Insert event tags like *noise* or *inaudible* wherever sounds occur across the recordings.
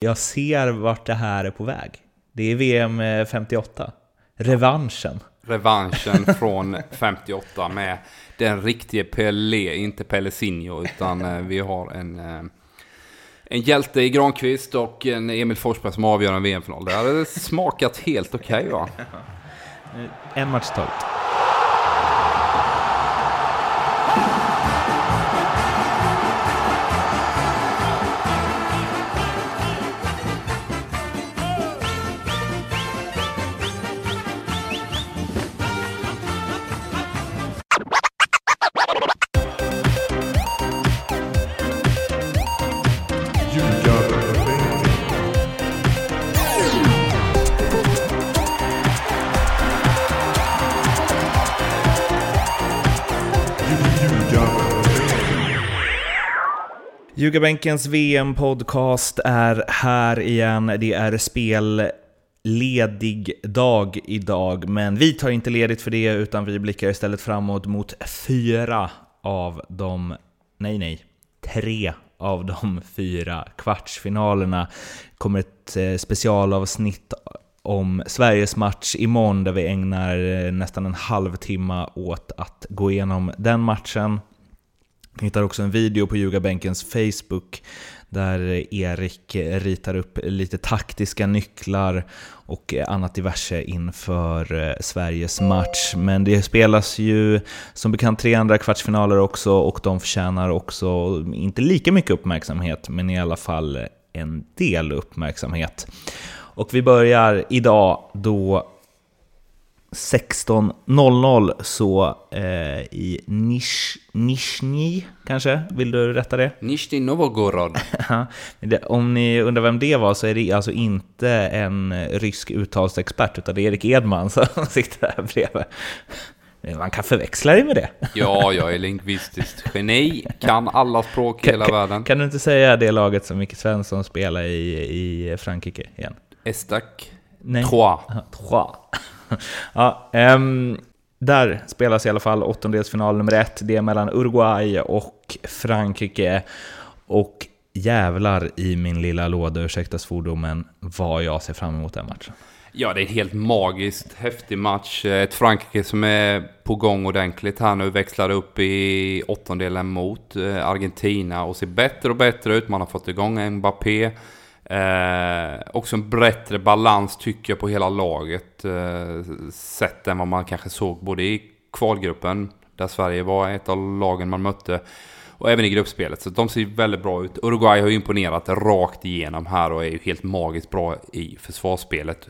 Jag ser vart det här är på väg. Det är VM 58. Revanschen. Revanschen *laughs* från 58 med den riktige Pelé, inte Pelesinho, utan eh, vi har en, eh, en hjälte i Granqvist och en Emil Forsberg som avgör en VM-final. Det hade smakat helt okej okay, va? En match taget. Ljugarbänkens VM-podcast är här igen. Det är spelledig dag idag, men vi tar inte ledigt för det, utan vi blickar istället framåt mot fyra av de, nej nej, tre av de fyra kvartsfinalerna. kommer ett eh, specialavsnitt om Sveriges match imorgon där vi ägnar eh, nästan en halvtimme åt att gå igenom den matchen. Ni hittar också en video på Ljugarbänkens Facebook där Erik ritar upp lite taktiska nycklar och annat diverse inför eh, Sveriges match. Men det spelas ju som bekant tre andra kvartsfinaler också och de förtjänar också, inte lika mycket uppmärksamhet, men i alla fall en del uppmärksamhet. Och vi börjar idag då 16.00 så eh, i Nish, Nishny kanske? Vill du rätta det? Nishny Novgorod. *laughs* Om ni undrar vem det var så är det alltså inte en rysk uttalsexpert utan det är Erik Edman som *laughs* sitter här bredvid. Man kan förväxla dig med det. Ja, jag är lingvistiskt geni, kan alla språk i hela kan, världen. Kan du inte säga det laget som Micke Svensson spelar i, i Frankrike igen? Estac. Nej. Trois. Trois. *laughs* ja, um, där spelas i alla fall åttondelsfinal nummer ett. Det är mellan Uruguay och Frankrike. Och jävlar i min lilla låda, ursäkta svordomen, vad jag ser fram emot den matchen. Ja, det är en helt magiskt häftig match. Ett Frankrike som är på gång ordentligt här nu. Växlar upp i åttondelen mot eh, Argentina och ser bättre och bättre ut. Man har fått igång Mbappé. Eh, också en bättre balans tycker jag på hela laget. Eh, sett än vad man kanske såg både i kvalgruppen, där Sverige var ett av lagen man mötte, och även i gruppspelet. Så de ser väldigt bra ut. Uruguay har ju imponerat rakt igenom här och är ju helt magiskt bra i försvarsspelet.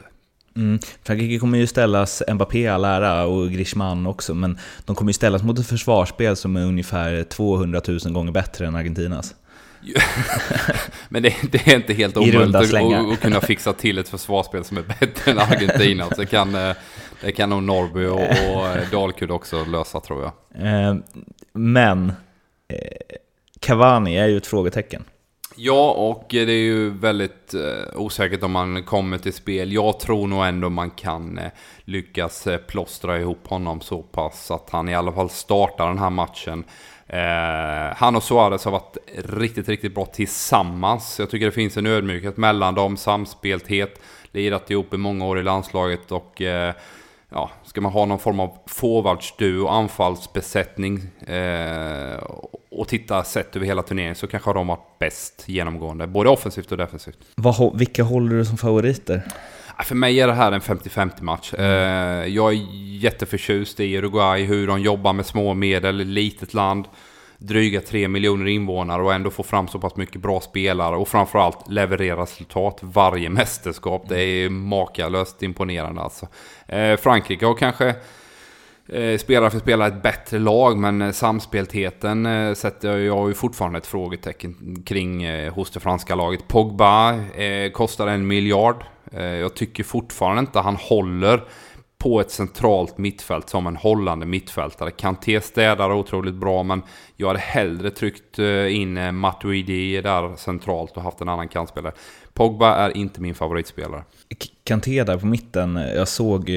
Mm. Frankrike kommer ju ställas, Mbappé all ära och Griezmann också, men de kommer ju ställas mot ett försvarsspel som är ungefär 200 000 gånger bättre än Argentinas. *laughs* Men det, det, är inte helt omöjligt att, att, kunna fixa till ett försvarsspel som är bättre än Argentina. Så det kan, eh, det kan nog Norrby och, och eh, Dalkurd också lösa tror jag. Eh, men Cavani är ju ett frågetecken. Ja, och det är ju väldigt osäkert om man kommer till spel. Jag tror nog ändå man kan lyckas plåstra ihop honom så pass att han i alla fall startar den här matchen. Eh, han och Suarez har varit riktigt, riktigt bra tillsammans. Jag tycker det finns en ödmjukhet mellan dem, samspelthet, lirat ihop i många år i landslaget och eh, ja, ska man ha någon form av forwardsduo, anfallsbesättning eh, och titta sett över hela turneringen så kanske de har varit bäst genomgående, både offensivt och defensivt. Vad, vilka håller du som favoriter? För mig är det här en 50-50 match. Mm. Jag är jätteförtjust i Uruguay, hur de jobbar med små medel, litet land. Dryga 3 miljoner invånare och ändå få fram så pass mycket bra spelare och framförallt leverera resultat varje *laughs* mästerskap. Det är makalöst imponerande alltså. Eh, Frankrike har kanske eh, Eh, spelare för spelare ett bättre lag men eh, samspeltheten eh, sätter jag ju fortfarande ett frågetecken kring hos det franska laget. Pogba kostar en miljard. Jag tycker fortfarande inte han håller på ett centralt mittfält som en hållande mittfältare. Kanté städar otroligt bra men jag hade hellre tryckt eh, in eh, Matuidi där centralt och haft en annan kantspelare. Pogba är inte min favoritspelare. Kanté där på mitten, jag såg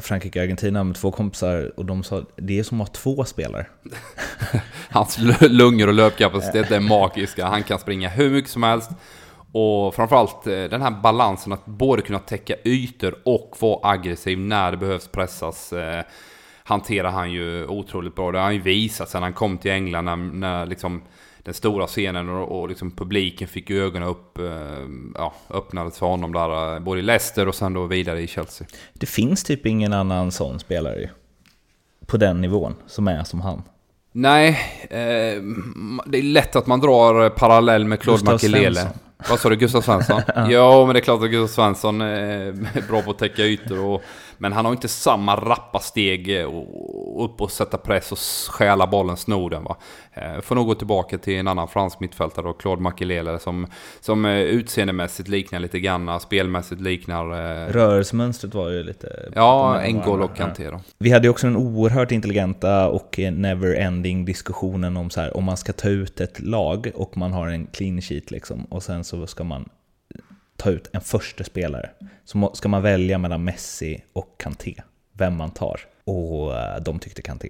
Frankrike-Argentina med två kompisar och de sa det är som att ha två spelare. *laughs* Hans lungor och löpkapacitet är *laughs* magiska. Han kan springa hur mycket som helst Och framförallt eh, den här balansen att både kunna täcka ytor och vara aggressiv när det behövs pressas. Eh, hanterar han ju otroligt bra. Det har han ju visat sen han kom till England när, när liksom den stora scenen och, och liksom publiken fick ju ögonen upp, eh, ja, öppnades för honom där, både i Leicester och sen då vidare i Chelsea. Det finns typ ingen annan sån spelare ju. På den nivån, som är som han. Nej, eh, det är lätt att man drar parallell med Claude Makelele. Svensson. Vad sa du, Gustav Svensson? *laughs* ja, men det är klart att Gustav Svensson är bra på att täcka ytor. Och, men han har inte samma rappa steg och upp och sätta press och stjäla bollen, sno den va. Eh, Får nog gå tillbaka till en annan fransk mittfältare då, Claude Makelele, som, som eh, utseendemässigt liknar lite grann, spelmässigt liknar... eh, Rörelsemönstret var ju lite... Ja, N'Golo ja. Kanté då. Vi hade ju också den oerhört intelligenta och never-ending diskussionen om så här, om man ska ta ut ett lag och man har en clean sheet liksom, och sen så ska man ta ut en första spelare. Så ska man välja mellan Messi och Kanté, vem man tar. Och eh, de tyckte Kanté.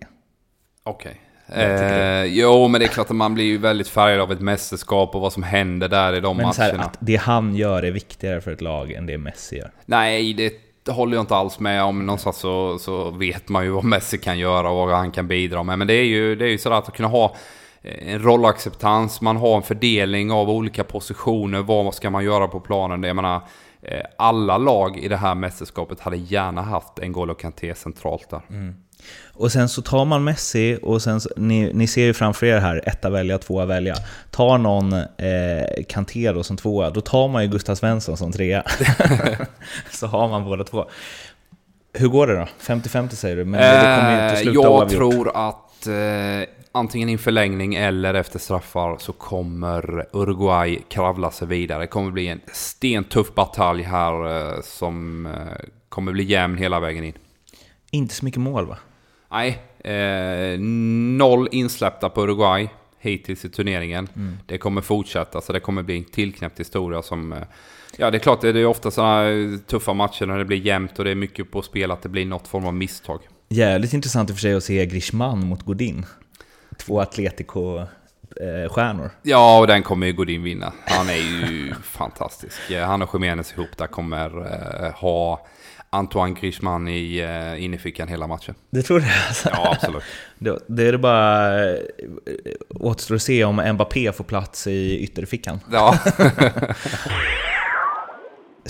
Okej. Tycker Eh, jo, men det är klart att man blir ju väldigt färgad av ett mästerskap och vad som händer där i de Men så här, matcherna. att det han gör är viktigare för ett lag än det Messi gör. Nej, det håller jag inte alls med om. Någonstans så, så vet man ju vad Messi kan göra och vad han kan bidra med. Men det är ju, det är ju sådär att kunna ha en rollacceptans, man har en fördelning av olika positioner, vad ska man göra på planen? Jag menar, eh, alla lag i det här mästerskapet hade gärna haft en N'Golo Kanté centralt där. Och sen så tar man Messi och sen, så, ni, ni ser ju framför er här, etta välja, tvåa välja. Tar någon eh, Kanté då som tvåa, då tar man ju Gustav Svensson som trea. *laughs* *laughs* så har man båda två. Hur går det då? 50-50 säger du, men det kommer ju inte Eh, sluta jag oavgjort. tror att eh, antingen i en förlängning eller efter straffar så kommer Uruguay kravla sig vidare. Det kommer bli en stentuff batalj här eh, som eh, kommer bli jämn hela vägen in. Inte så mycket mål va? Nej, eh, noll insläppta på Uruguay hittills i turneringen. Mm. Det kommer fortsätta, så det kommer bli en tillknäppt historia som... Eh, ja, det är klart, det är ofta sådana tuffa matcher när det blir jämnt och det är mycket på spel att det blir något form av misstag. Jävligt intressant i och för sig att se Griezmann mot Godin. Två Atletico-stjärnor. Ja, och den kommer ju Godin vinna. Han är ju *laughs* fantastisk. Ja, Han och Jiménez ihop där kommer eh, ha Antoine Griezmann i eh, innerfickan hela matchen. Det tror jag alltså. Ja, absolut. *laughs* Då, det är det bara eh, återstår att se om Mbappé får plats i ytterfickan. Ja, *laughs*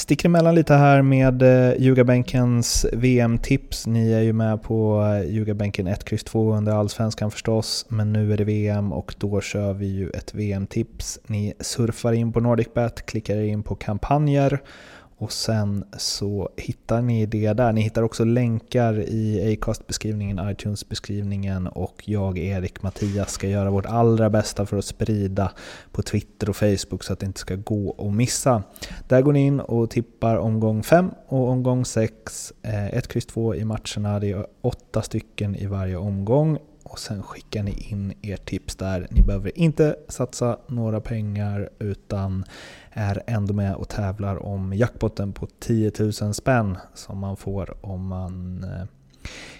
Sticker emellan lite här med eh, Ljugarbänkens VM-tips. Ni är ju med på Ljugarbänken 1, X 2 under Allsvenskan förstås, men nu är det VM och då kör vi ju ett VM-tips. Ni surfar in på NordicBet, klickar in på kampanjer och sen så hittar ni det där. Ni hittar också länkar i Acast-beskrivningen, iTunes-beskrivningen och jag, Erik, Mattias ska göra vårt allra bästa för att sprida på Twitter och Facebook så att det inte ska gå att missa. Där går ni in och tippar omgång 5 och omgång 6. 1, X 2 i matcherna. Det är åtta stycken i varje omgång. Och sen skickar ni in ert tips där. Ni behöver inte satsa några pengar utan är ändå med och tävlar om jackpotten på 10 000 spänn som man får om man eh,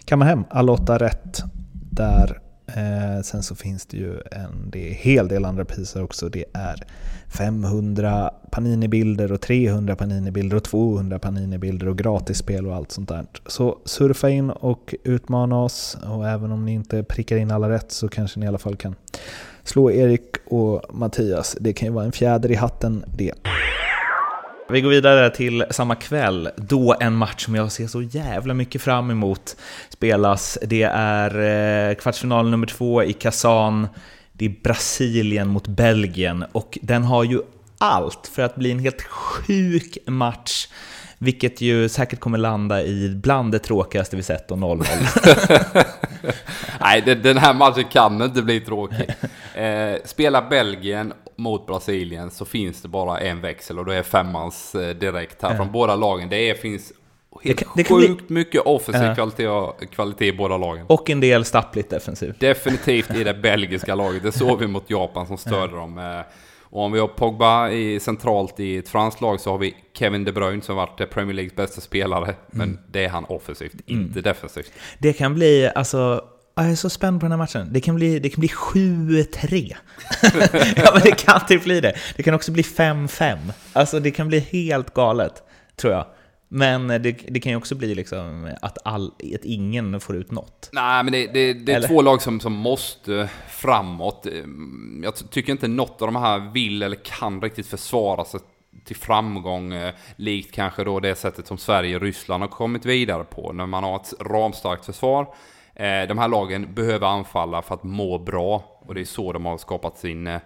kammar hem alla åtta rätt där. Eh, sen så finns det ju en det är hel del andra priser också. Det är 500 Panini-bilder och 300 Panini-bilder och 200 Panini-bilder och gratisspel och allt sånt där. Så surfa in och utmana oss och även om ni inte prickar in alla rätt så kanske ni i alla fall kan slå Erik och Mattias. Det kan ju vara en fjäder i hatten det. Vi går vidare till samma kväll, då en match som jag ser så jävla mycket fram emot spelas. Det är eh, kvartsfinal nummer två i Kazan. Det är Brasilien mot Belgien och den har ju allt för att bli en helt sjuk match. Vilket ju säkert kommer landa i bland det tråkigaste vi sett och 0-0. *laughs* Nej, den här matchen kan inte bli tråkig. Eh, spelar Belgien mot Brasilien så finns det bara en växel och det är femmans eh, direkt här Ja. från båda lagen. Det är, finns helt Det kan- det kan bli- sjukt mycket offensiv Ja. kvalitet, kvalitet i båda lagen. och en del stappligt defensivt. Definitivt i det *laughs* belgiska laget. Det såg vi mot Japan som störde dem. Eh, Och om vi har Pogba i, centralt i ett franskt lag så har vi Kevin De Bruyne som varit eh, Premier Leagues bästa spelare. Men det är han offensivt, inte defensivt. Det kan bli, alltså, Ja, jag är så spänd på den här matchen. Det kan bli, det kan bli 7-3. *laughs* ja, men det kan typ bli det. Det kan också bli 5-5. Alltså, det kan bli helt galet, tror jag. Men det, det kan ju också bli liksom att, all, att ingen får ut något. Nej, men det, det, det är Eller? två lag som, som måste framåt. Jag tycker inte något av de här vill eller kan riktigt försvara sig till framgång, eh, likt kanske då det sättet som Sverige och Ryssland har kommit vidare på, när man har ett ramstarkt försvar. Eh, De här lagen behöver anfalla för att må bra, och det är så de har skapat sin, eh,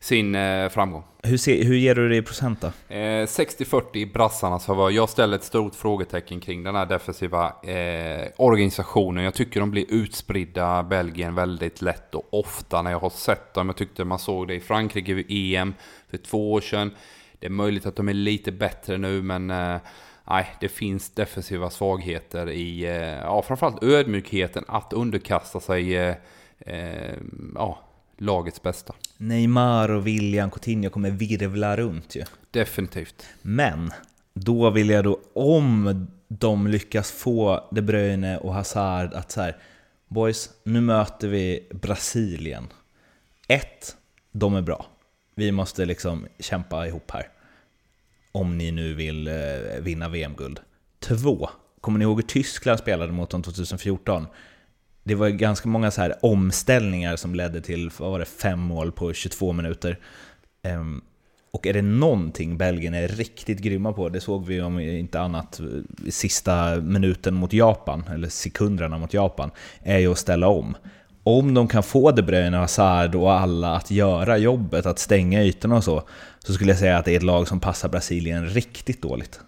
sin eh, framgång. Hur, se, hur ger du det i procent då? Eh, 60-40 i brassarnas favör. Jag ställer ett stort frågetecken kring den här defensiva eh, organisationen. Jag tycker de blir utspridda, Belgien, väldigt lätt och ofta när jag har sett dem. Jag tyckte man såg det i Frankrike vid EM för två år sedan. Det är möjligt att de är lite bättre nu, men eh, nej, det finns defensiva svagheter i, eh, ja, framförallt ödmjukheten att underkasta sig eh, eh, ja, lagets bästa. Neymar och William Coutinho kommer virvla runt ju. Definitivt. Men, då vill jag då, om de lyckas få De Bruyne och Hazard att så här, boys, nu möter vi Brasilien. Ett, de är bra. Vi måste liksom kämpa ihop här. Om ni nu vill eh, vinna VM-guld. Två, kommer ni ihåg hur Tyskland spelade mot dem 2014? Det var ganska många så här omställningar som ledde till, vad var det, fem mål på 22 minuter. Ehm, och är det någonting Belgien är riktigt grymma på, det såg vi om inte annat sista minuten mot Japan, eller sekunderna mot Japan, är ju att ställa om. Om de kan få De Bruyne, Hazard och alla att göra jobbet, att stänga ytorna och så, så skulle jag säga att det är ett lag som passar Brasilien riktigt dåligt.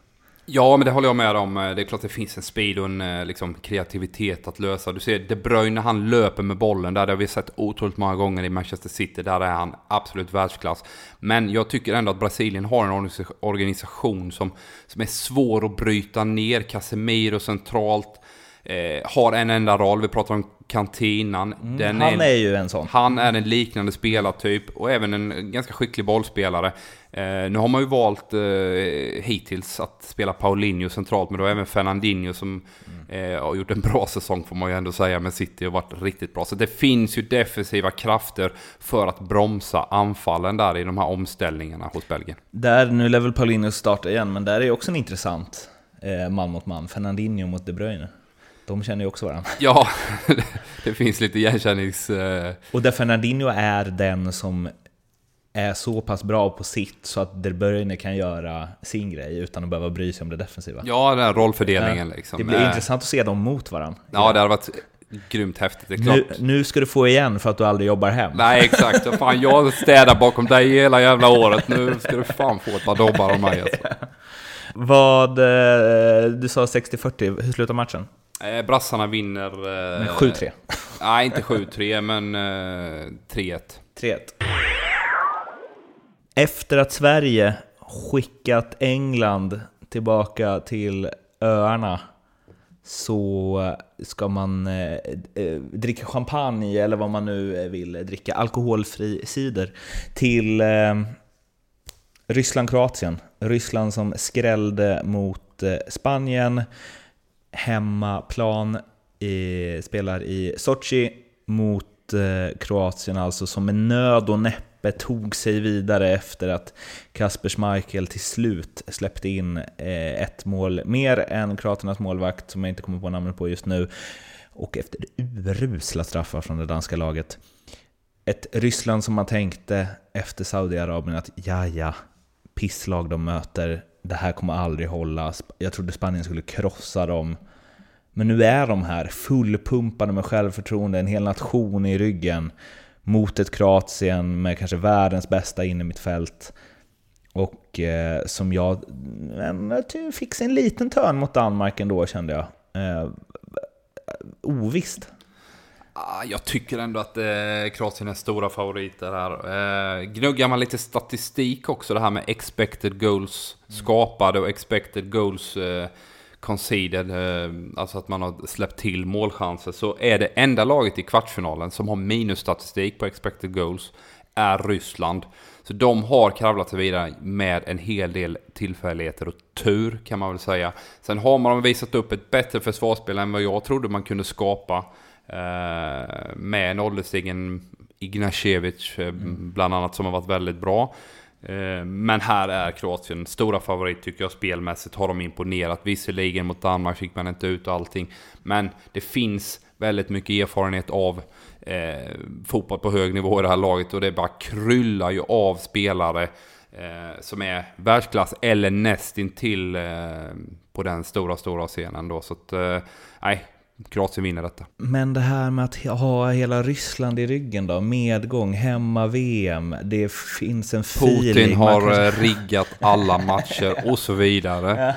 Ja, men det håller jag med om. Det är klart det finns en speed och en eh, liksom, kreativitet att lösa. Du ser De Bruyne, han löper med bollen där. Det har vi sett otroligt många gånger i Manchester City. Där är han absolut världsklass. Men jag tycker ändå att Brasilien har en organisation som, som är svår att bryta ner. Casemiro centralt. Eh, har en enda roll. Vi pratar om Kantinan. Mm, Han är ju en sån. han är en liknande spelartyp och även en ganska skicklig bollspelare. Eh, nu har man ju valt eh, hittills att spela Paulinho centralt, men då även Fernandinho som eh, har gjort en bra säsong får man ju ändå säga med City och varit riktigt bra. Så det finns ju defensiva krafter för att bromsa anfallen där i de här omställningarna hos Belgien. Där, nu lär väl Paulinho starta igen, men där är också en intressant eh, man mot man. Fernandinho mot De Bruyne. De känner ju också varandra. Ja, *laughs* det finns lite igenkännings... Eh, Och där Fernandinho är den som är så pass bra på sitt så att De Bruyne kan göra sin grej utan att behöva bry sig om det defensiva. ja, den här rollfördelningen liksom. Det blir Eh, intressant att se dem mot varandra. Ja, det hade varit grymt häftigt. Det är klart. Nu, nu ska du få igen för att du aldrig jobbar hem. Nej exakt, Vad fan jag städar bakom dig hela jävla året. Nu ska du fan få ett par dobbar av mig alltså. *laughs* Vad... Eh, du sa 60-40, hur slutar matchen? Eh, Brassarna vinner... Eh, Med 7-3. Nej, inte 7-3 men eh, 3-1. 3-1. Efter att Sverige skickat England tillbaka till öarna så ska man eh, eh, dricka champagne eller vad man nu eh, vill dricka, alkoholfri cider till eh, Ryssland-Kroatien. Ryssland som skrällde mot eh, Spanien, hemmaplan, i, spelar i Sochi mot eh, Kroatien alltså som med nöd och näppe tog sig vidare efter att Kasper Schmeichel till slut släppte in eh, ett mål mer än Kroaternas målvakt som jag inte kommer på namnet på just nu och efter urusla straffar från det danska laget. Ett Ryssland som man tänkte efter Saudiarabien att ja, ja, pisslag de möter, det här kommer aldrig hålla. Jag trodde Spanien skulle krossa dem. Men nu är de här fullpumpade med självförtroende, en hel nation i ryggen mot ett Kroatien med kanske världens bästa innermittfält. Och eh, som jag men, jag fick sig en liten törn mot Danmark ändå kände jag. Eh, ovisst. Ah, jag tycker ändå att eh, Kroatien är stora favoriter här. Eh, gnuggar man lite statistik också, det här med expected goals skapade och expected goals eh, conceded, eh, alltså att man har släppt till målchanser, så är det enda laget i kvartsfinalen som har minusstatistik på expected goals är Ryssland. Så de har kravlat sig vidare med en hel del tillfälligheter och tur kan man väl säga. Sen har man visat upp ett bättre försvarsspel än vad jag trodde man kunde skapa. Eh, med en ålderstigen Ignacevic eh, bland annat som har varit väldigt bra. Eh, men här är Kroatien stora favorit tycker jag spelmässigt. Har de imponerat. Visserligen mot Danmark fick man inte ut allting. Men det finns väldigt mycket erfarenhet av eh, fotboll på hög nivå i det här laget. Och det bara kryllar ju av spelare eh, som är världsklass eller nästintill eh, på den stora, stora scenen då. Så att, nej, Kroatien vinner detta. Men det här med att ha hela Ryssland i ryggen då, medgång, hemma-VM, det finns en feeling. Putin har kan- eh, riggat alla matcher *laughs* och så vidare.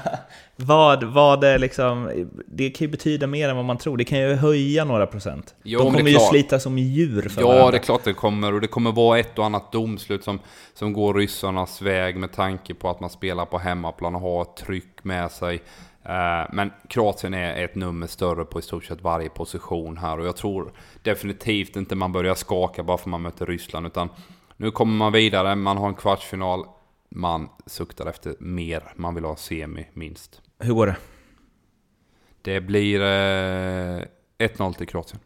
Vad, vad är liksom, det kan ju betyda mer än vad man tror. Det kan ju höja några procent. Jo, De det kommer ju slita som djur för Ja, varandra. det är klart det kommer. Och det kommer vara ett och annat domslut som, som går ryssarnas väg med tanke på att man spelar på hemmaplan och har ett tryck med sig. Eh, Men Kroatien är ett nummer större på i stort sett varje position här. Och jag tror definitivt inte man börjar skaka bara för man möter Ryssland. Utan nu kommer man vidare, man har en kvartsfinal. Man suktar efter mer. Man vill ha semi minst. Hur går det? Det blir eh, 1-0 till Kroatien.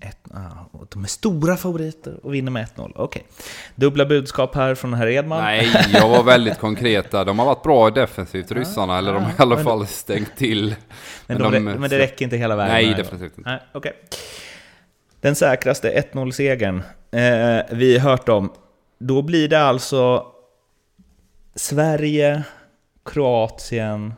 Ett, ah, de är stora favoriter och vinner med 1-0. Okej. Dubbla budskap här från herr Edman. Nej, jag var väldigt konkret där. De har varit bra defensivt, ryssarna. Eller de har i alla men- fall stängt till. men, de, men det räcker inte hela vägen. Nej, definitivt inte. Nej, okej. Den säkraste 1-0-segern eh, vi hört om. Då blir det alltså Sverige, Kroatien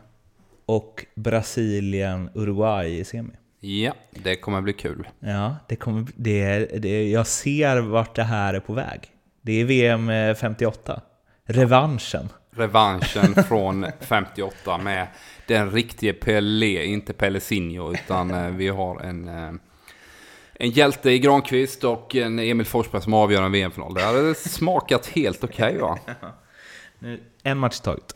och Brasilien, Uruguay i semi. Ja, det kommer bli kul. Ja, det kommer, det, det, jag ser vart det här är på väg. Det är VM eh, 58. Revanschen. Revanschen *laughs* från 58 med den riktige Pelé, inte Pelesinho, utan eh, vi har en, eh, en hjälte i Granqvist och en Emil Forsberg som avgör en VM-final. Det hade smakat helt okej va? *laughs* Nu, En match taget.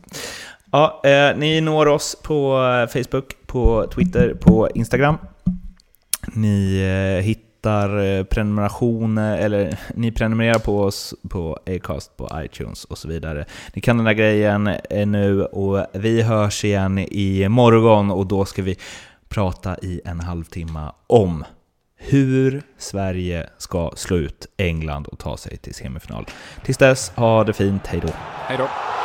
Ja, eh, ni når oss på eh, Facebook, på Twitter, på Instagram. Ni eh, hittar eh, prenumerationer, eller *laughs* ni prenumererar på oss på Acast, på iTunes och så vidare. Ni kan den där grejen eh, nu och vi hörs igen i morgon och då ska vi prata i en halvtimme om hur Sverige ska slå ut England och ta sig till semifinal. Tills dess, ha det fint, hej då! Hej då!